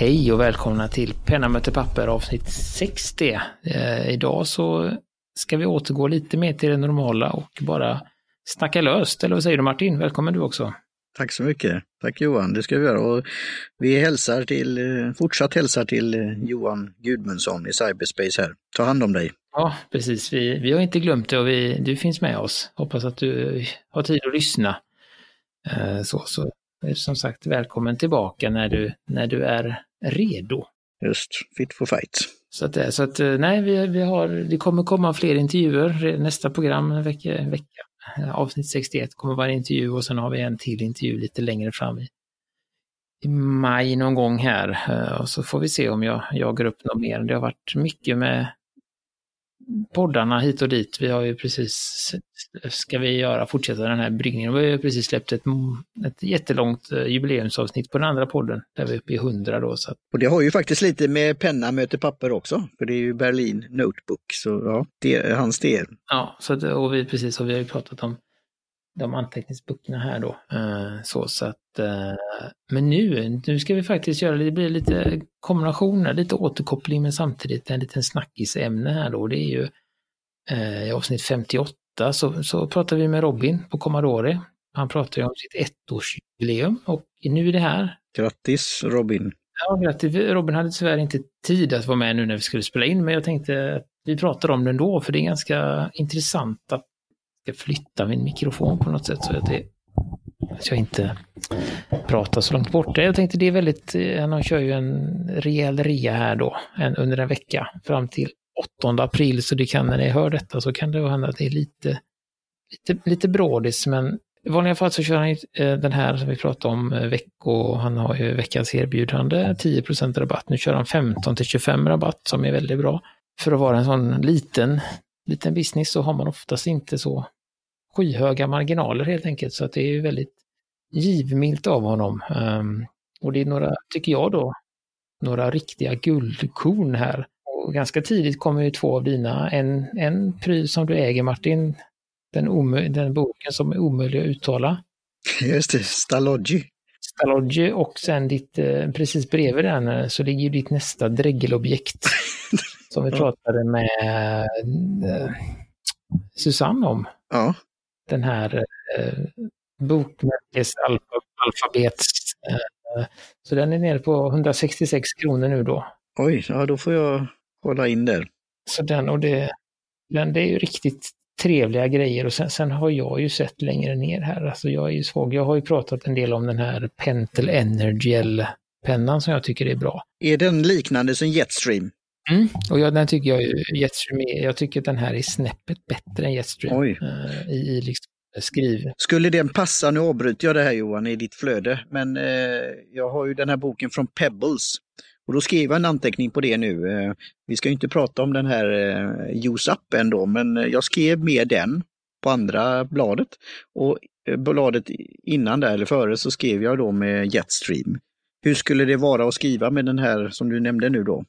Hej och välkomna till Penna möter papper avsnitt 60. Eh, idag så ska vi återgå lite mer till det normala och bara snacka löst. Eller vad säger du Martin? Välkommen du också. Tack så mycket. Tack Johan, det ska vi göra. Och vi hälsar till, eh, fortsatt hälsar till eh, Johan Gudmundsson i Cyberspace här. Ta hand om dig. Ja, precis. Vi, vi har inte glömt det och vi, du finns med oss. Hoppas att du har tid att lyssna. Eh, så, så som sagt, välkommen tillbaka när du, när du är redo. Just, fit for fight. Så att, så att nej, vi, vi har, det kommer komma fler intervjuer. Nästa program, vecka, vecka avsnitt 61 kommer vara en intervju och sen har vi en till intervju lite längre fram i, i maj någon gång här. Och så får vi se om jag jagar upp något mer. Det har varit mycket med poddarna hit och dit. Vi har ju precis, ska vi göra, fortsätta den här bryggningen. Vi har ju precis släppt ett, ett jättelångt eh, jubileumsavsnitt på den andra podden, där vi är uppe i 100 då. Så. Och det har ju faktiskt lite med penna möter papper också, för det är ju Berlin Notebook, så ja, det är hans del. Ja, så att, och vi precis, och vi har ju pratat om de anteckningsböckerna här då. Eh, så, så att, eh, men nu, nu ska vi faktiskt göra det blir lite kombinationer, lite återkoppling men samtidigt en liten snackisämne här då. Det är ju eh, i avsnitt 58 så, så pratar vi med Robin på Commodore. Han pratar ju om sitt ettårsjubileum och nu är det här. Grattis Robin! Ja, grattis. Robin hade tyvärr inte tid att vara med nu när vi skulle spela in, men jag tänkte att vi pratar om det ändå, för det är ganska intressant att ska flytta min mikrofon på något sätt så att, det, att jag inte pratar så långt borta. Jag tänkte det är väldigt, eh, han kör ju en rejäl rea här då, en, under en vecka fram till 8 april, så det kan, när ni hör detta så kan det hända att det är lite, lite, lite brådis, men i vanliga fall så kör han eh, den här som vi pratade om, eh, vecko, han har ju veckans erbjudande, 10% rabatt. Nu kör han 15 till 25 rabatt som är väldigt bra. För att vara en sån liten liten business så har man oftast inte så skyhöga marginaler helt enkelt. Så att det är väldigt givmilt av honom. Um, och det är några, tycker jag då, några riktiga guldkorn här. Och ganska tidigt kommer ju två av dina, en, en pryl som du äger Martin, den, den boken som är omöjlig att uttala. Just det, Staloggi. Staloggi och sen ditt, eh, precis bredvid den eh, så ligger ju ditt nästa dräggelobjekt. som vi pratade med eh, Susanne om. Ja. Den här eh, bokmärkesalfabets. Eh, så den är nere på 166 kronor nu då. Oj, ja då får jag hålla in där. Så den och det, den, det är ju riktigt trevliga grejer och sen, sen, har jag ju sett längre ner här, alltså jag är ju svag. Jag har ju pratat en del om den här Pentel Energiel-pennan som jag tycker är bra. Är den liknande som Jetstream? Mm. Och jag, den tycker jag Jetstream är, jag tycker att den här är snäppet bättre än Jetstream Oj. Uh, i, i liksom skriv. Skulle den passa, nu avbryter jag det här Johan i ditt flöde, men eh, jag har ju den här boken från Pebbles. Och då skrev jag en anteckning på det nu. Eh, vi ska inte prata om den här eh, Use Up ändå, men jag skrev med den på andra bladet. Och eh, bladet innan där, eller före, så skrev jag då med Jetstream. Hur skulle det vara att skriva med den här som du nämnde nu då?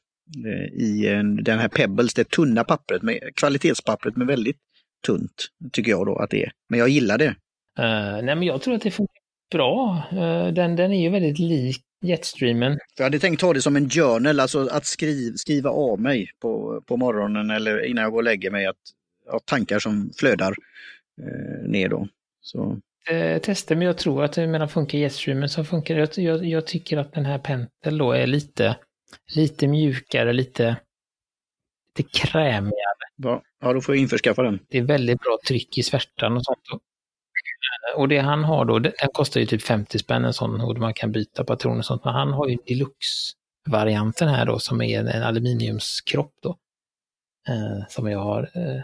Eh, i den här Pebbles, det tunna pappret, med, kvalitetspappret med väldigt tunt, tycker jag då att det är. Men jag gillar det. Uh, nej men jag tror att det funkar bra. Uh, den, den är ju väldigt lik Jetstreamen. Jag hade tänkt ta det som en journal, alltså att skriv, skriva av mig på, på morgonen eller innan jag går och lägger mig, att, att tankar som flödar uh, ner då. Så. Eh, tester, men jag tror att det medan funkar Jetstreamen så funkar det. Jag, jag, jag tycker att den här Pentel då är lite lite mjukare, lite, lite krämigare. Ja, ja, då får jag införskaffa den. Det är väldigt bra tryck i svärtan och sånt. Och det han har då, den kostar ju typ 50 spänn en sån och man kan byta patroner och sånt. Men han har ju deluxe-varianten här då som är en aluminiumskropp då. Eh, som jag har eh,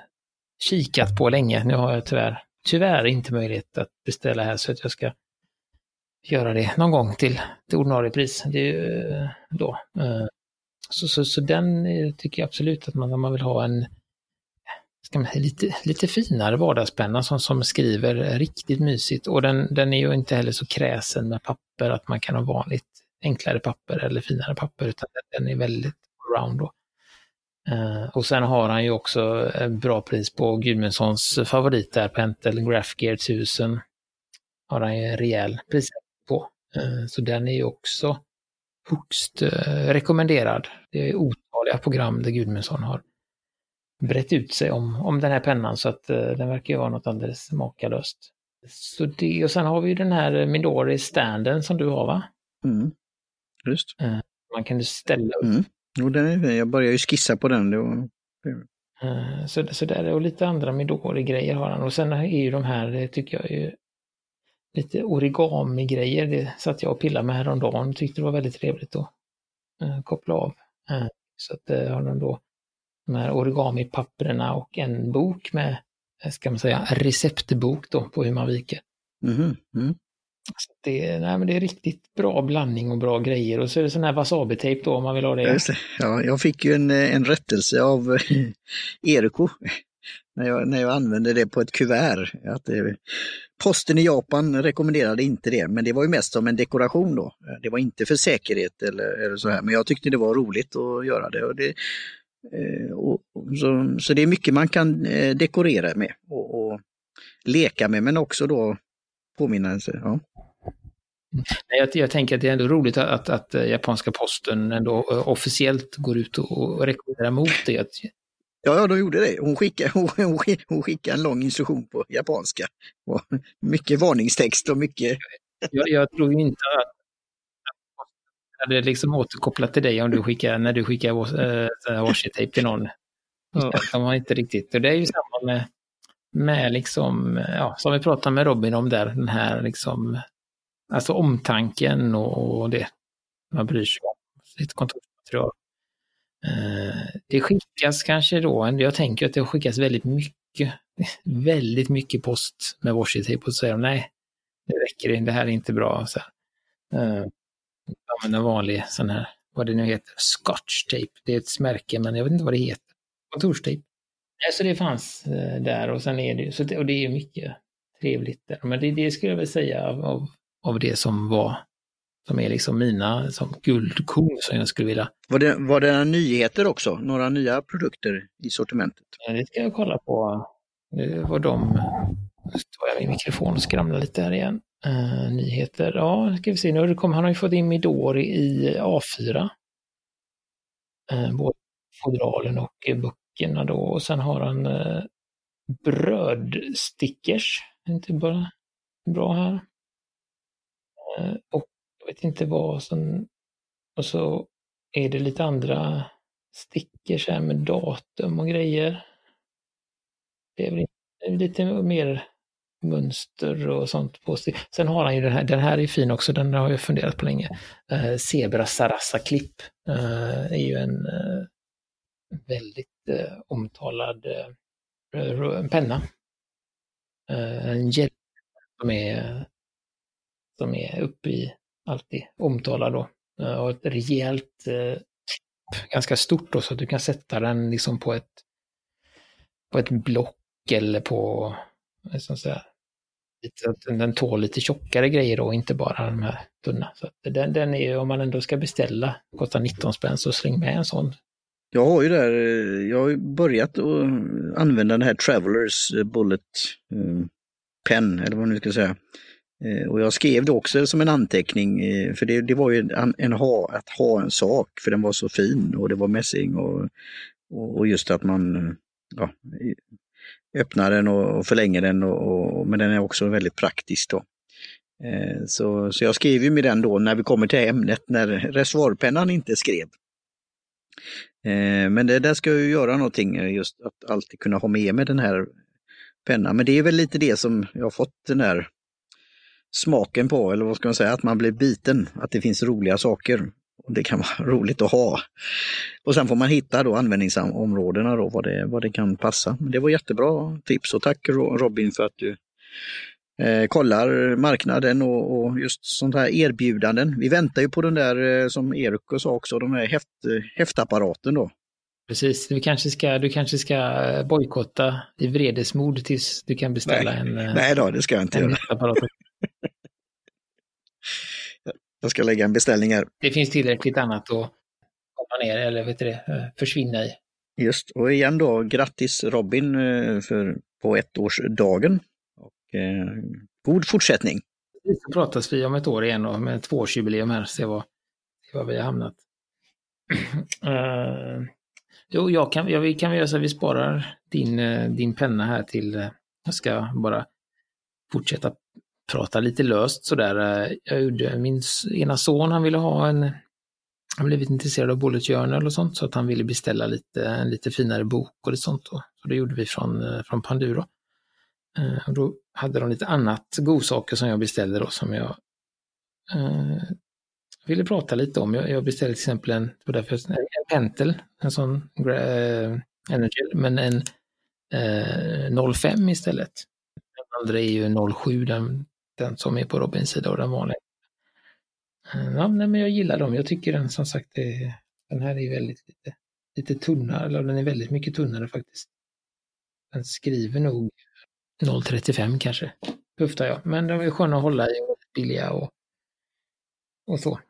kikat på länge. Nu har jag tyvärr, tyvärr inte möjlighet att beställa här så att jag ska göra det någon gång till, till ordinarie pris. Det är eh, då. Eh, så, så, så den eh, tycker jag absolut att man, om man vill ha en ska man lite, lite finare vardagspenna som, som skriver riktigt mysigt. Och den, den är ju inte heller så kräsen med papper att man kan ha vanligt enklare papper eller finare papper, utan den är väldigt round. Då. Uh, och sen har han ju också bra pris på Gudmundssons favorit där, Pentel Graph Gear 1000. Har han ju en rejäl pris så den är ju också högst eh, rekommenderad. Det är otaliga program där Gudmundsson har brett ut sig om, om den här pennan så att eh, den verkar ju vara något alldeles makalöst. Så det, och sen har vi ju den här Midori standen som du har va? Mm. Just. Eh, man kan ställa upp. Mm. Jo, den är, jag börjar ju skissa på den. Det var... Eh, Så, så där och lite andra Midori-grejer har han. Och sen är ju de här, det tycker jag är lite origami-grejer. Det satt jag och pillade med häromdagen. Tyckte det var väldigt trevligt att eh, koppla av. Eh, så att eh, har de då de här origami-papperna och en bok med, eh, ska man säga, receptbok då på hur man viker. Mhm, Mm. Så det, nej, men det är riktigt bra blandning och bra grejer. Och så är det sån här wasabi-tejp då om man vill ha det. Ja, jag fick ju en, en rättelse av Eriko när jag, när jag använde det på ett kuvert. Att det, posten i Japan rekommenderade inte det, men det var ju mest som en dekoration då. Det var inte för säkerhet eller, eller så här, men jag tyckte det var roligt att göra det. Och det eh, och, och, så, så det är mycket man kan eh, dekorera med och, och leka med, men också då påminnelse. Ja. Nej, Jag, jag tänker att det är ändå roligt att, att, att eh, japanska posten ändå officiellt går ut och, och rekommenderar mot det. Ja, ja, de gjorde det. Hon skickade, hon, hon, skick- hon skickade en lång instruktion på japanska. Och mycket varningstext och mycket... jag, jag tror inte att, hade liksom återkopplat till dig om du skickar, när du skickar äh, washi-tape till någon. Ja. De har inte riktigt, och det är ju samma med, med liksom, ja, som vi pratade med Robin om där, den här liksom, alltså omtanken och, och det man bryr sig om, sitt kontorsmaterial. Eh, det skickas kanske då, jag tänker att det skickas väldigt mycket, väldigt mycket post med washi-tape och så säger de nej, det räcker inte, det här är inte bra. Så här. Eh, använder vanlig sån här, vad det nu heter, scotch tape. Det är ett märke, men jag vet inte vad det heter. kontorstejp. Nej, så det fanns eh, där och sen är det så det, och det är mycket trevligt där. Men det, det skulle jag väl säga av, av, av det som var, som är liksom mina som guldkorn som jag skulle vilja. Var det, var det nyheter också? Några nya produkter i sortimentet? Ja, Det ska jag kolla på. Det var de, nu står jag vid mikrofonen och skramlar lite här igen. Eh, nyheter, ja, ska vi se, nu kommit, han har ju fått in Midori i A4. Uh, både fodralen och eh, böckerna då. Och sen har han uh, brödstickers. Inte bara bra här. Eh, och vet inte vad som... Och så är det lite andra stickers här med datum och grejer. Det är väl lite mer mönster och sånt på sig. Sen har han ju den här, den här är fin också, den har jag funderat på länge. Eh, Zebra Sarasa-klipp eh, är ju en eh, väldigt eh, omtalad eh, en penna. Eh, en gel som är, som är uppe i, alltid omtalad då. Eh, och ett rejält eh, ganska stort då, så att du kan sätta den liksom på ett, på ett block eller på, liksom så här, lite, att den- den tål lite tjockare grejer då, inte bara de här tunna. Så att den, den är ju, om man ändå ska beställa, kostar 19 spänn, så släng med en sån. Jag har ju där, eh, jag har ju börjat att använda den här Travelers eh, Bullet Pen, eller vad man nu ska säga. Eh, och jag skrev det också som en anteckning, eh, för det, det var ju en, en ha, att ha en sak, för den var så fin och det var mässing och, och, just att man ja, öppnar den och, förlänger den, och, och, men den är också väldigt praktisk. Då. Eh, så, så jag skrev ju med den då när vi kommer till ämnet, när reservoarpennan inte skrev. Men det där ska jag ju göra någonting, just att alltid kunna ha med mig den här pennan. Men det är väl lite det som jag har fått den här smaken på, eller vad ska man säga, att man blir biten, att det finns roliga saker. Och Det kan vara roligt att ha. Och sen får man hitta då användningsområdena då, vad det, vad det kan passa. Men det var jättebra tips och tack Ro- Robin för att du eh, kollar marknaden och, och just sånt här erbjudanden. Vi väntar ju på den där eh, som Erik sa också, de här häft, häftapparaten då. Precis, du kanske ska, du kanske ska bojkotta i vredesmod tills du kan beställa Nej. en, eh, Nej då, det ska jag inte göra. Jag ska lägga en beställning här. Det finns tillräckligt annat att komma ner eller vet du eh, försvinna i. Just, och igen då, grattis Robin eh, för, på ettårsdagen. Och, eh, god fortsättning. Så pratas vi om ett år igen och med tvåårsjubileum här, se vad, var vi har hamnat. uh, jo, jag kan, jag, vi kan göra så att vi sparar din, din penna här till, jag ska bara fortsätta prata lite löst sådär. Jag gjorde, min ena son han ville ha en, han blivit intresserad av Bullet Journal och sånt så att han ville beställa lite, en lite finare bok och det sånt. Då. Så det gjorde vi från, från Panduro. Eh, och då hade de lite annat godsaker som jag beställde då som jag eh, ville prata lite om. Jag, jag beställde till exempel en, därför, en Pentel, en sån eh, Energy, men en eh, 05 istället. Den andra är ju 07, den, den som är på Robins sida och den vanliga. Eh, ja, nej, men jag gillar dem. Jag tycker den som sagt, är, den här är väldigt lite, lite tunnare, eller den är väldigt mycket tunnare faktiskt. Den skriver nog 0,35 kanske, höftar jag. Men de är sköna att hålla i och billiga och, och så.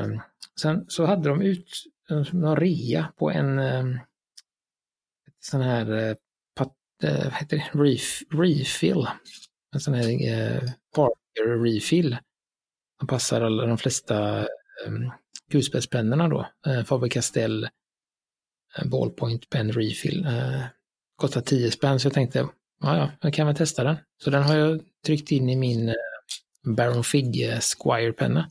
Mm. sen så hade de ut någon rea på en ehm, sån här eh, pat, eh, heter det? Ref, refill. En sån här Parker refill. Som passar alla de flesta um, kulspetspennorna då. Eh, uh, Faber-Castell eh, Ballpoint Pen Refill. Uh, kostar 10 spänn så jag tänkte ja, jag kan väl testa den. Så den har jag tryckt in i min eh, Baron Fig Squire-penna.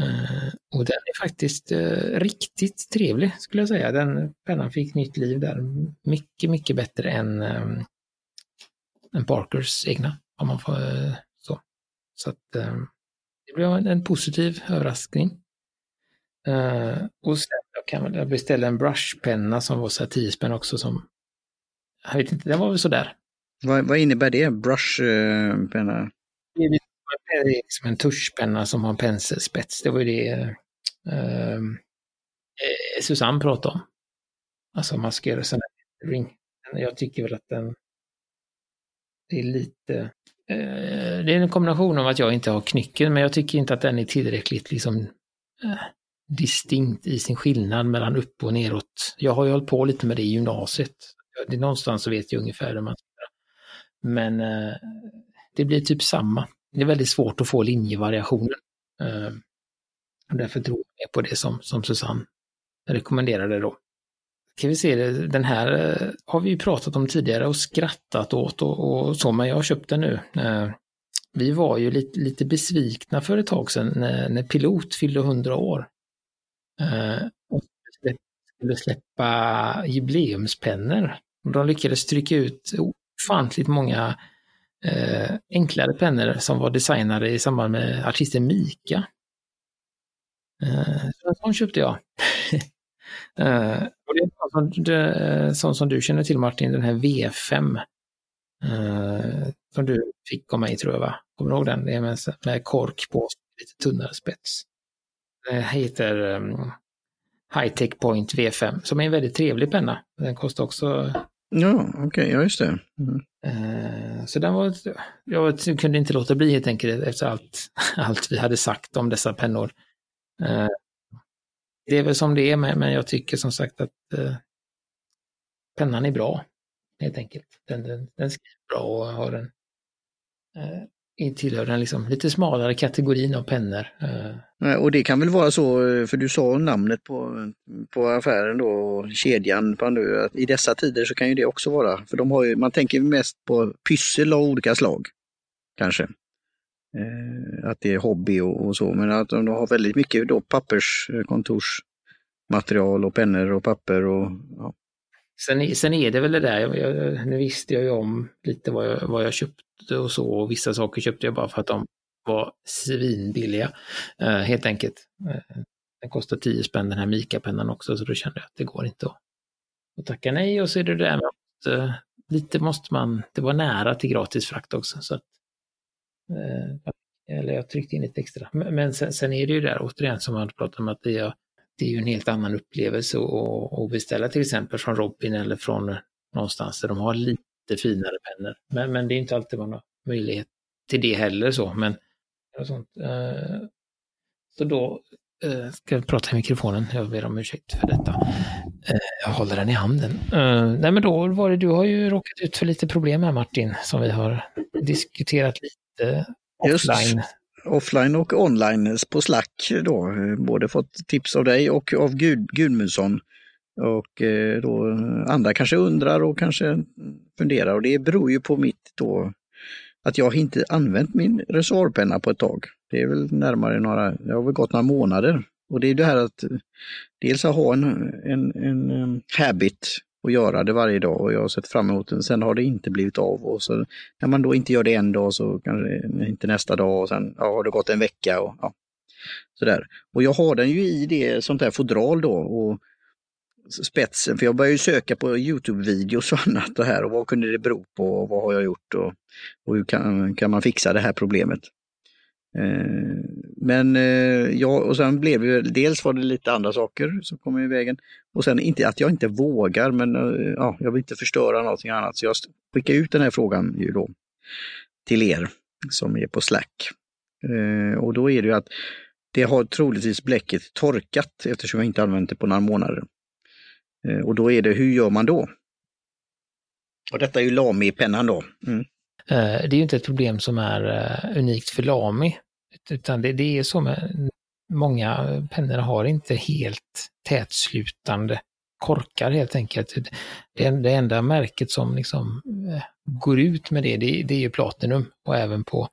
Uh, och den är faktiskt uh, riktigt trevlig skulle jag säga. Den pennan fick nytt liv där. Mycket, mycket bättre än, um, än Parkers egna. Om man får, uh, så att, um, det blev en, en positiv överraskning. och sen jag kan jag beställa en brushpenna som var så här 10 spänn också som jag vet inte, den var väl sådär. Vad, vad innebär det, brushpenna? Det är liksom en tuschpenna som har en penselspets. Det var ju det uh, Susanne pratade om. Alltså man ska göra sån här ring. Jag tycker väl att den det är lite Eh, det är en kombination av att jag inte har knycken, men jag tycker inte att den är tillräckligt liksom eh, distinkt i sin skillnad mellan upp och neråt. Jag har ju hållit på lite med det i gymnasiet det, någonstans så vet jag ungefär hur man ska. Men eh, det blir typ samma. Det är väldigt svårt att få linjevariationer. Därför tror jag på det som, som Susanne rekommenderade då. Ska vi se, den här eh, har vi ju pratat om tidigare och skrattat åt och, och så, men jag har köpt den nu. Eh, vi var ju lite, lite besvikna för ett tag sedan när, när Pilot fyllde 100 år. Eh, och skulle släppa jubileumspennor. De lyckades trycka ut ofantligt många eh, enklare pennor som var designade i samband med artisten Mika. Eh, en sån köpte jag. eh, och det är sånt, det, sånt som du känner till Martin, den här V5. Eh, som du fick av mig tror jag va? Kommer du ihåg den? Det är med, med kork på, lite tunnare spets. Det heter um, Hightech Point V5 som är en väldigt trevlig penna. Den kostar också... Ja, okej, okay, ja just det. Mm. Uh, så den var, jag kunde inte låta bli helt enkelt efter allt, allt vi hade sagt om dessa pennor. Det är väl som det är, men, men jag tycker som sagt att eh, pennan är bra. Helt enkelt. Den, den, den skriver bra och har en eh, tillhör den liksom lite smalare kategorin av pennor. Eh. Och det kan väl vara så, eh, för du sa namnet på, på affären då, kedjan Pandu, att i dessa tider så kan ju det också vara, för de har ju, man tänker mest på pyssel av olika slag. Kanske. Eh, att det är hobby och, och, så, men att de har väldigt mycket då papperskontorsmaterial och pennor och papper och ja. Sen, sen är det väl det där, jag, jag, nu visste jag ju om lite vad jag, vad jag köpte och så, och vissa saker köpte jag bara för att de var svinbilliga, eh, helt enkelt. Eh, den kostar 10 spänn den här Mika-pennan också, så då kände jag att det går inte att, att tacka nej. Och så är det det där med att eh, lite måste man, det var nära till gratis frakt också. Så att, Eh, eller jag tryckte in lite extra. Men, sen, sen, är det ju där återigen som man pratar om att det är det är ju en helt annan upplevelse att beställa till exempel från Robin eller från eh, någonstans där de har lite finare pennor. Men, men det är inte alltid man har möjlighet till det heller så. Men, sånt. Eh, så då ska jag prata i mikrofonen, jag ber om ursäkt för detta. Jag håller den i handen. Nej men då var det, du har ju råkat ut för lite problem här Martin, som vi har diskuterat lite offline. Just offline och online på Slack då. Både fått tips av dig och av Gud, Gudmundsson. Och eh, då andra kanske undrar och kanske funderar och det beror ju på mitt då att jag inte använt min reservoarpenna på ett tag. Det är väl närmare några, det har väl gått några månader. Och det är det här att dels att ha en, en, en habit och göra det varje dag och jag har sett fram emot det. Sen har det inte blivit av och så när man då inte gör det en dag så kanske eh, inte nästa dag och sen ja, har det gått en vecka och ja, sådär. Och jag har den ju i det sånt där fodral då och spetsen, för jag började ju söka på Youtube-videos och annat och här och vad kunde det bero på och vad har jag gjort och, och hur kan, kan man fixa det här problemet. Eh, men eh, ja, och sen blev det dels var det lite andra saker som kom i vägen och sen inte att jag inte vågar, men eh, ja, jag vill inte förstöra någonting annat. Så jag skickar ut den här frågan ju då till er som är på Slack. Och då är det ju att det har troligtvis bläcket torkat eftersom jag inte använt det på några månader. Och då är det, hur gör man då? Och detta är ju Lami-pennan då. Mm. Eh, det är ju inte ett problem som är eh, unikt för Lami, utan det, det är så med många pennor har inte helt tätslutande korkar helt enkelt. Det, det enda märket som liksom eh, går ut med det, det, det är ju Platinum och även på,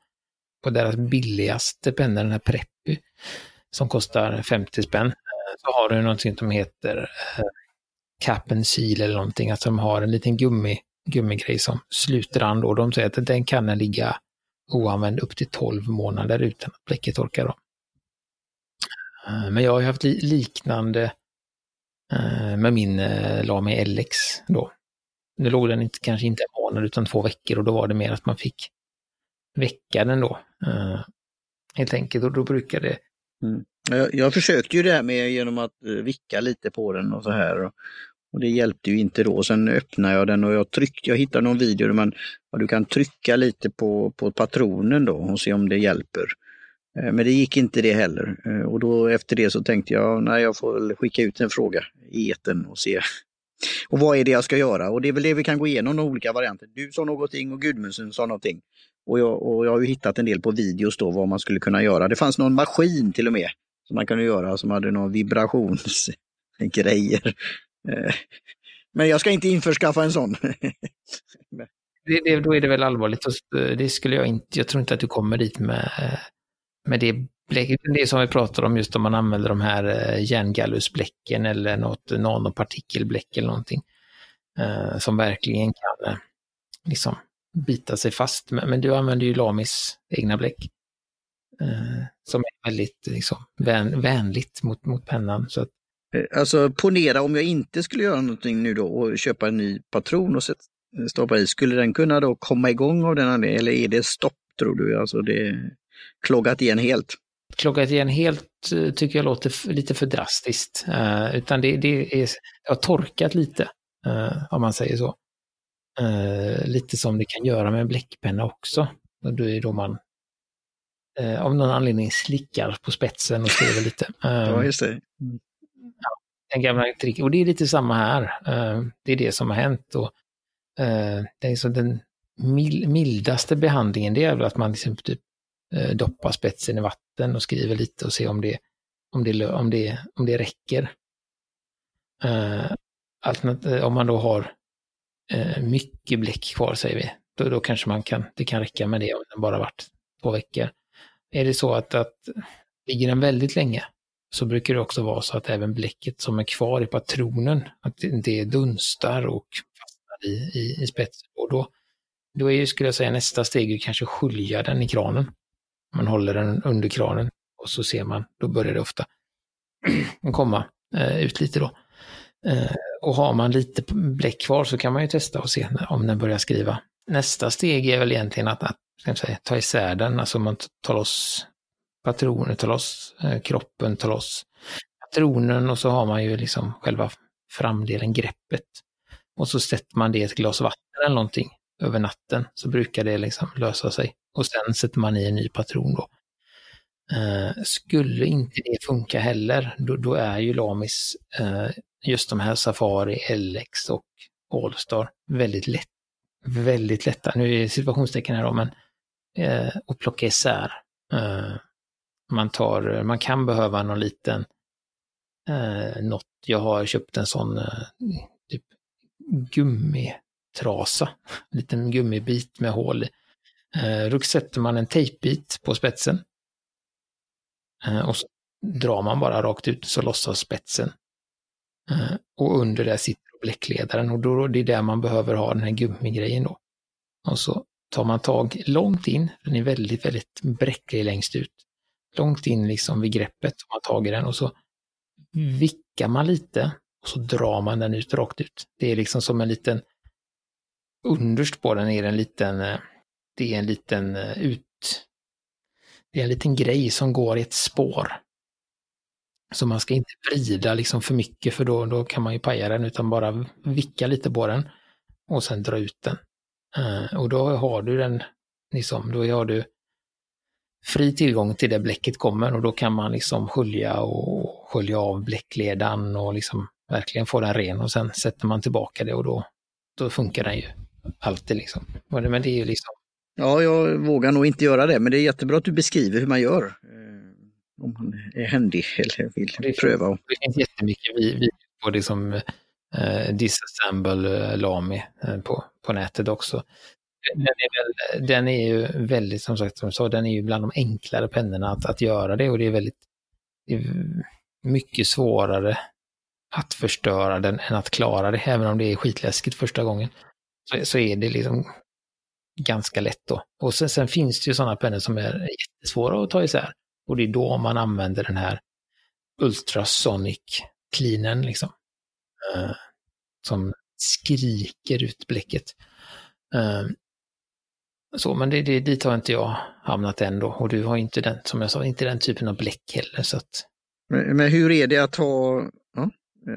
på deras billigaste penna, den här Preppy, som kostar 50 spänn, så har du någonting som heter Cap and Seal eller någonting, att de har en liten gummi, gummigrej som sluter an och de säger att den kan ligga oanvänd upp till 12 månader utan att bläcket torkar. Då. Eh, men jag har haft liknande eh, med min eh, Lami LX då. Nu låg den inte, kanske inte en månad utan två veckor och då var det mer att man fick väcka den då. Helt enkelt och då brukar det mm. jag, jag försökte ju det här med genom att vicka lite på den och så här. Och, och det hjälpte ju inte då. Sen öppnade jag den och jag tryckte, jag hittade någon video där man, ja, du kan trycka lite på, på patronen då och se om det hjälper. Eh, men det gick inte det heller. Eh, och då efter det så tänkte jag, nej jag får skicka ut en fråga i eten och se. Och vad är det jag ska göra? Och det är väl det vi kan gå igenom, de olika varianter. Du sa någonting och Gudmundsen sa någonting. Och jag, och jag har ju hittat en del på videos då vad man skulle kunna göra. Det fanns någon maskin till och med som man kunde göra som hade någon vibrationsgrejer. Eh, men jag ska inte införskaffa en sån. det, det, då är det väl allvarligt. Eh, det skulle jag inte, jag tror inte att du kommer dit med, eh, med det bläcket. Det som vi pratar om just om man använder de här järngallusbläcken eller något nanopartikelbläck eller någonting. Som verkligen kan liksom bita sig fast. Men, men du använder ju Lamis egna bläck. som är väldigt liksom, vän, vänligt mot, mot pennan. Så att alltså ponera om jag inte skulle göra någonting nu då och köpa en ny patron och stoppa i, skulle den kunna då komma igång av den anledningen eller är det stopp tror du? Alltså det är kloggat igen helt? Kloggat igen helt eh, tycker jag låter lite för drastiskt. Uh, utan det, det, är, det har torkat lite, uh, om man säger så. Uh, lite som det kan göra med en bläckpenna också. Och då är då man av någon anledning slickar på spetsen och skriver lite. ja, just det. Mm den gamla tricken. Och det är lite samma här. Eh, det är det som har hänt. Och, eh, det är så den mildaste behandlingen det är väl att man liksom typ eh, doppar spetsen i vatten och skriver lite och ser om det, om det, om det, om det räcker. Om man då har mycket bläck kvar, säger vi, då, då kanske man kan, det kan räcka med det om den bara varit två veckor. Är det så att, att ligger den väldigt länge, så brukar det också vara så att även bläcket som är kvar i patronen, att det dunstar och fastnar i, i, i spetsen. Och då, då är ju, skulle jag säga, nästa steg kanske skölja den i kranen. Man håller den under kranen och så ser man, då börjar det ofta komma eh, ut lite då. Eh, och har man lite bläck kvar så kan man ju testa och se om den börjar skriva. Nästa steg är väl egentligen att, att säga, ta isär den, alltså man tar loss patroner tar loss, eh, kroppen tar loss patronen och så har man ju liksom själva framdelen, greppet. Och så sätter man det i ett glas vatten eller någonting över natten så brukar det liksom lösa sig. Och sen sätter man i en ny patron då. Eh, skulle inte det funka heller, då, då är ju Lamis, eh, just de här Safari, LX och Allstar väldigt lätt, väldigt lätta, nu är det situationstecken här då, men eh, att plocka isär. Eh, man tar, eh, man kan behöva någon liten, eh, något, jag har köpt en sån eh, typ gummitrasa, en liten gummibit med hål i. Eh, då sätter man en tejpbit på spetsen. Eh, och så drar man bara rakt ut så lossas spetsen. Eh, och under där sitter bläckledaren och då det är där man behöver ha den här gummigrejen då. Och så tar man tag långt in, den är väldigt, väldigt bräcklig längst ut. Långt in liksom vid greppet tar man tag i den och så vickar man lite och så drar man den ut rakt ut. Det är liksom som en liten, underst på den är en liten, eh, det är en liten eh, ut, det är en liten grej som går i ett spår. Så man ska inte vrida liksom för mycket för då, då kan man ju paja den utan bara vicka lite på den och sen dra ut den. Uh, och då har du den, liksom, då har du fri tillgång till det bläcket kommer och då kan man liksom skölja och skölja av bläckledan och liksom verkligen få den ren och sen sätter man tillbaka det och då, då funkar den ju alltid liksom. Men det är ju liksom... Ja, jag vågar nog inte göra det, men det är jättebra att du beskriver hur man gör. Eh, om man är händig eller vill det pröva. Finns, det finns jättemycket videor på liksom, eh, Disassemble eh, Lami eh, på, på nätet också. Den är, väl, den är ju väldigt, som sagt, som sa, den är ju bland de enklare pennorna att, att göra det och det är väldigt det är mycket svårare att förstöra den än att klara det, även om det är skitläskigt första gången. Så, så är det liksom ganska lätt då. Och sen, sen finns det ju sådana pennor som är jättesvåra att ta isär. Och det är då man använder den här Ultrasonic cleanen liksom. Uh, som skriker ut bläcket. Uh, så, men det, det, dit har inte jag hamnat än då. Och du har inte den, som jag sa, inte den typen av bläck heller. Så att... men, men hur är det att ha, ja,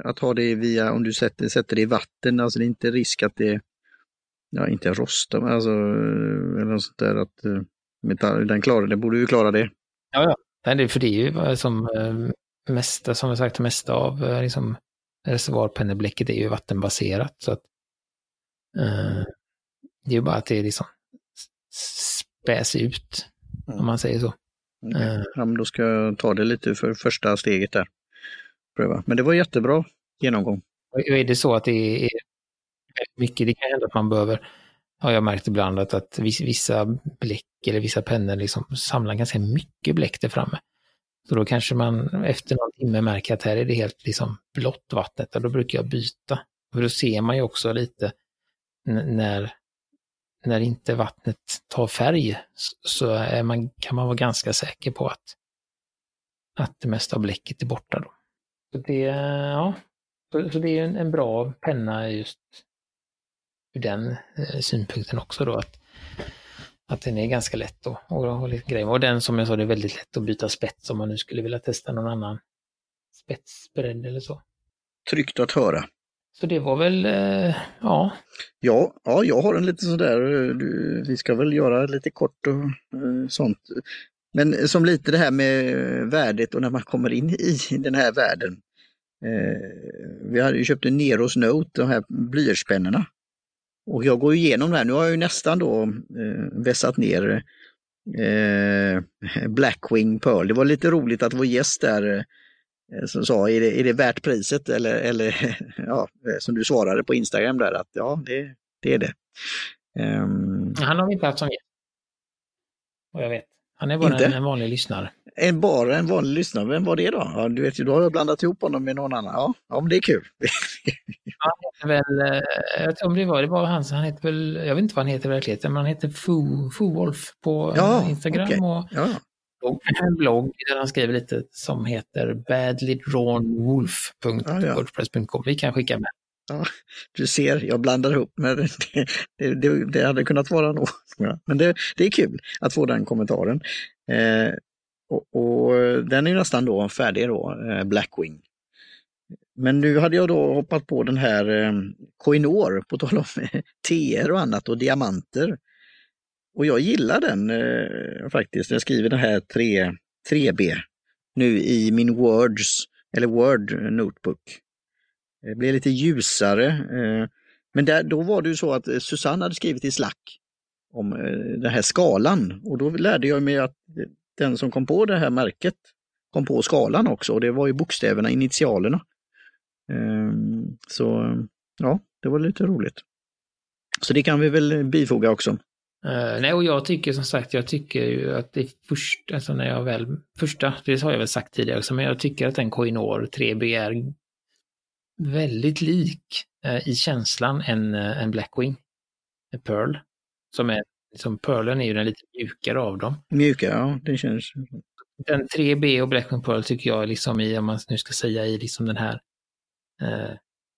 att ha det via, om du sätter, sätter det i vatten, alltså det är inte risk att det, ja inte rostar, men alltså, eller något sånt där att eh, metall, den klarar det, borde ju klara det. Ja, ja. Nej, det, för det är ju som äh, mesta, som jag sagt, mesta av liksom, reservoarpennebläcket är ju vattenbaserat. Så att, äh, det är ju bara att det är liksom späs ut, mm. om man säger så. Okay. Uh, ja, men då ska jag ta det lite för första steget där. Pröva. Men det var jättebra genomgång. Är det så att det är mycket, det kan hända att man behöver, har jag märkt ibland, att, att vissa bläck eller vissa pennor liksom samlar ganska mycket bläck där framme. Så då kanske man efter någon timme märker att här är det helt liksom blått vattnet och då brukar jag byta. För då ser man ju också lite när när inte vattnet tar färg så är man, kan man vara ganska säker på att, att det mesta av bläcket är borta. Då. Så det, ja, så, så det är en, en, bra penna just ur den eh, synpunkten också då. Att, att den är ganska lätt att och, grejer. Och den som jag sa, det är väldigt lätt att byta spets om man nu skulle vilja testa någon annan spetsbredd eller så. Tryggt att höra. Så det var väl, eh, ja. Ja, ja, jag har en liten sådär, eh, du, vi ska väl göra lite kort och eh, sånt. Men som lite det här med värdet och när man kommer in i den här världen. Vi hade ju köpt en Neros Note, de här blyertspennorna. Och jag går igenom det här, nu har jag ju nästan då eh, vässat ner Blackwing Pearl. Det var lite roligt att vår gäst där som sa, är det, är det värt priset? Eller, eller ja, eh, som du svarade på Instagram där, att ja, det, det är det. Um, han har vi inte haft som gäst. Vad jag vet. Han är bara en, en, vanlig lyssnare. En, bara en vanlig lyssnare, vem var det då? Ja, du vet ju, då har jag blandat ihop honom med någon annan. Ja, ja men det är kul. han heter väl, eh, jag om det var, det var han, han heter väl, jag vet inte vad han heter i verkligheten, men han heter Foo, Foo Wolf på ja, Instagram. Okay. Och, ja en blogg där han skriver lite som heter badlydrawnwolf.wordpress.com. Vi kan skicka med. Ja, du ser, jag blandar ihop, men det, det, det, det hade kunnat vara något. Men det, det är kul att få den kommentaren. Eh, och, och, den är nästan då färdig då, eh, Blackwing. Men nu hade jag då hoppat på den här eh, Koinor, på tal om TR och annat och diamanter. Och jag gillar den eh, faktiskt. Jag skriver den här 3, 3B nu i min Words, eller Word Notebook. Det blir lite ljusare. Eh, men där, då var det ju så att eh, Susanne hade skrivit i Slack om eh, den här skalan och då lärde jag mig att den som kom på det här märket kom på skalan också och det var ju bokstäverna, initialerna. Ehm, så ja, det var lite roligt. Så det kan vi väl bifoga också. Uh, nej, och jag tycker som sagt, jag tycker ju att det första, alltså när jag väl, första, det har jag väl sagt tidigare också, men jag tycker att en Coinor 3B är väldigt lik uh, i känslan en, uh, en Blackwing, en Pearl, som är, liksom Pearlen är ju den lite mjukare av dem. Mjuka, ja, det känns. Den 3B och Blackwing Pearl tycker jag liksom i, om man nu ska säga i liksom den här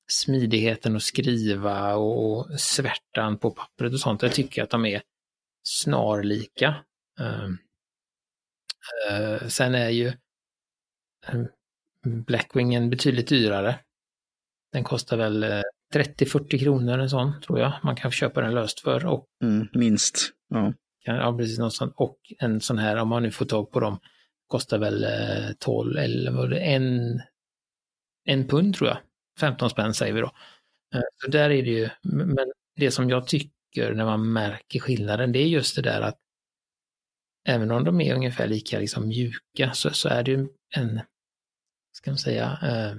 smidigheten att skriva och svärtan på pappret och sånt. Jag tycker att de är snarlika. Uh, uh, sen är ju uh, Blackwingen betydligt dyrare. Den kostar väl 30-40 kronor en sån, tror jag. Man kan köpa den löst för. Och, mm, minst. Ja. ja, precis. Något sånt. Och en sån här, om man nu får tag på dem, kostar väl 12 eller vad det en, en pund tror jag. 15 spänn säger vi då. Så där är det ju, men det som jag tycker böcker när man märker skillnaden, det är just det där att även om de är ungefär lika liksom mjuka så, så är det ju en, ska man säga, eh,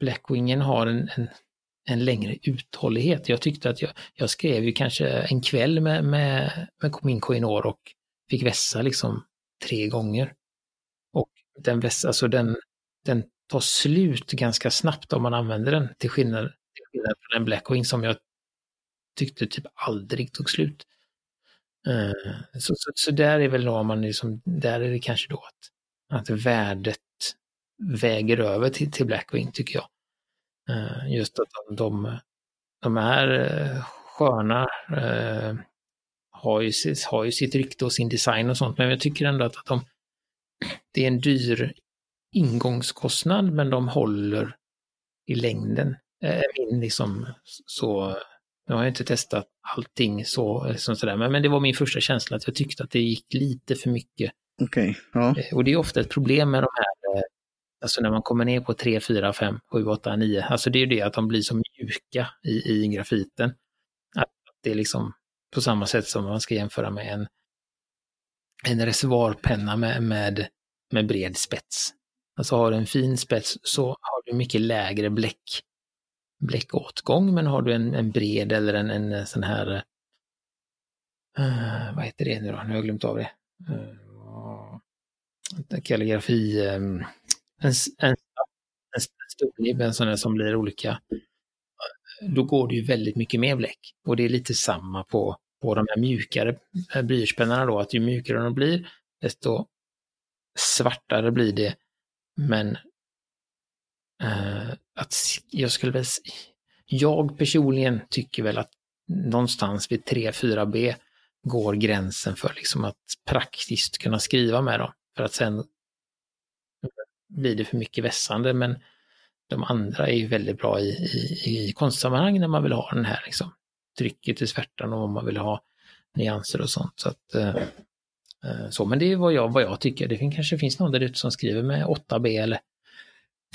Blackwingen har en, en, en, längre uthållighet. Jag tyckte att jag, jag skrev ju kanske en kväll med, med, med min koinor och fick vässa liksom tre gånger. Och den vässa, alltså den, den tar slut ganska snabbt om man använder den till skillnad, till skillnad från en Blackwing som jag tyckte typ aldrig tog slut. Uh, så, så, så, där är väl då man liksom, där är det kanske då att, att värdet väger över till, till Blackwing tycker jag. Uh, just att de, de, här eh, sköna, uh, har, ju, har ju sitt rykte och sin design och sånt, men jag tycker ändå att, att de, det är en dyr ingångskostnad, men de håller i längden. Min liksom så nu har jag inte testat allting så, liksom sådär, men, men det var min första känsla att jag tyckte att det gick lite för mycket. Okej, okay, ja. Eh, och det är ofta ett problem med de här, eh, alltså när man kommer ner på 3, 4, 5, 7, 8, 9, alltså det är ju det att de blir så mjuka i, i grafiten. Att det är liksom på samma sätt som man ska jämföra med en, en reservoarpenna med, med, med bred spets. Alltså har du en fin spets så har du mycket lägre bläck bläckåtgång, men har du en, en bred eller en, en sån här, uh, vad heter det nu då, nu har jag glömt av det. Uh, kalligrafi, um, en, en, en stornibb, en sån här som blir olika, då går det ju väldigt mycket mer bläck. Och det är lite samma på, på de här mjukare eh, blyertspennorna då, att ju mjukare de blir, desto svartare blir det. Men att jag skulle väl, jag personligen tycker väl att någonstans vid 3-4B går gränsen för liksom att praktiskt kunna skriva med dem. För att sen blir det för mycket vässande, men de andra är ju väldigt bra i, i, i konstsammanhang när man vill ha den här liksom, trycket i svärtan och om man vill ha nyanser och sånt. Så att, eh, eh så, men det är vad jag, vad jag tycker. Det kanske finns någon där ute som skriver med 8B eller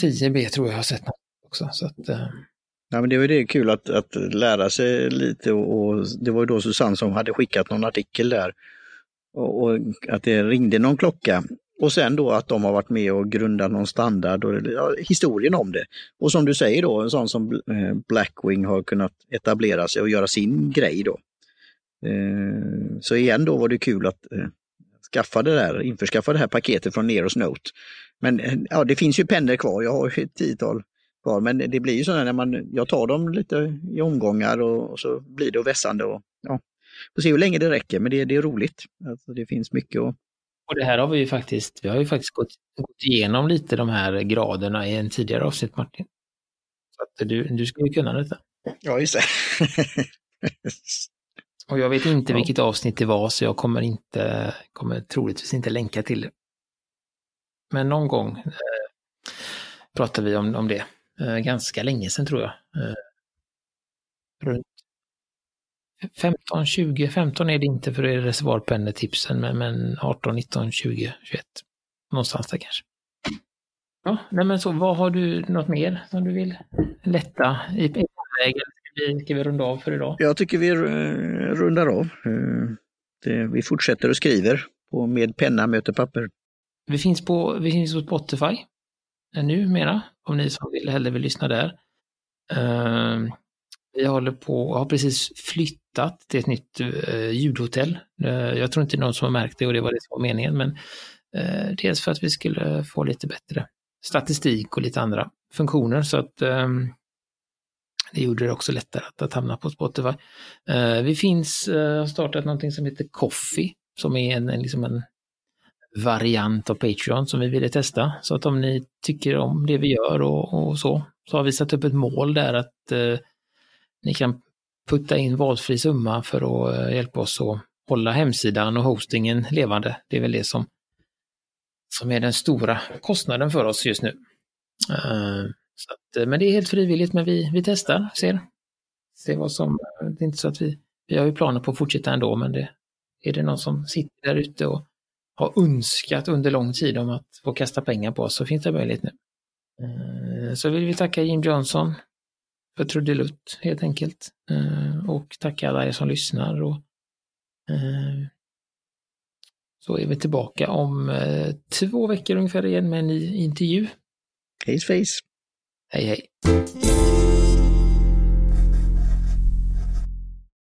10B tror jag har sett något också. Så att, eh. Ja, men det var det kul att, att lära sig lite och, och, det var ju då Susanne som hade skickat någon artikel där. Och, och, att det ringde någon klocka. Och sen då att de har varit med och grundat någon standard och ja, historien om det. Och som du säger då, en sån som eh, Blackwing har kunnat etablera sig och göra sin grej då. Eh, så igen då var det kul att eh, skaffa det där, införskaffa det här paketet från Neros Note. Men eh, ja, det finns ju pennor kvar, jag har ett tiotal kvar, men det blir ju så när man, jag tar dem lite i omgångar och, och så blir det vässande och ja, får se hur länge det räcker, men det, det är roligt. Alltså, det finns mycket att och det här har vi ju faktiskt, vi har ju faktiskt gått, gått igenom lite de här graderna i en tidigare avsnitt Martin. Så att du, du skulle kunna detta. Ja, just det. och jag vet inte ja. vilket avsnitt det var så jag kommer inte, kommer troligtvis inte länka till det. Men någon gång eh, pratade vi om, om det. Eh, ganska länge sedan tror jag. Eh, runt 15, 20, 15 är det inte för är reservoarpennetipsen, men, men 18, 19, 20, 21. Någonstans där kanske. Ja, nej men så vad har du något mer som du vill lätta i vägen? Ska vi, ska vi runda av för idag? Jag tycker vi rundar av. Det, vi fortsätter och skriver på med penna möter papper. vi finns på, vi finns på Spotify numera, om ni som vill, hellre vill lyssna där. Uh, vi håller på, har precis flyttat till ett nytt uh, ljudhotell. Uh, jag tror inte någon som har märkt det och det var det som var meningen, men uh, dels för att vi skulle få lite bättre statistik och lite andra funktioner så att um, det gjorde det också lättare att, att hamna på Spotify. vi finns, har startat någonting som heter Coffee, som är en, en, liksom en variant av Patreon som vi ville testa. Så att om ni tycker om det vi gör och, och så, så har vi satt upp ett mål där att eh, ni kan putta in valfri summa för att eh, hjälpa oss att hålla hemsidan och hostingen levande. Det är väl det som, som är den stora kostnaden för oss just nu. Eh, att, eh, men det är helt frivilligt, men vi, vi testar, ser. ser vad som, eh, det är inte så att vi, vi har ju planer på att fortsätta ändå, men det, är det någon som sitter där ute och har önskat under lång tid om att få kasta pengar på oss så finns det möjlighet nu. Eh, så vill vi tacka Jim Johnson för trudelutt helt enkelt. Eh, och tacka alla er som lyssnar. Och, eh, så är vi tillbaka om två veckor ungefär igen med en ny intervju. Hej face! Hej hej!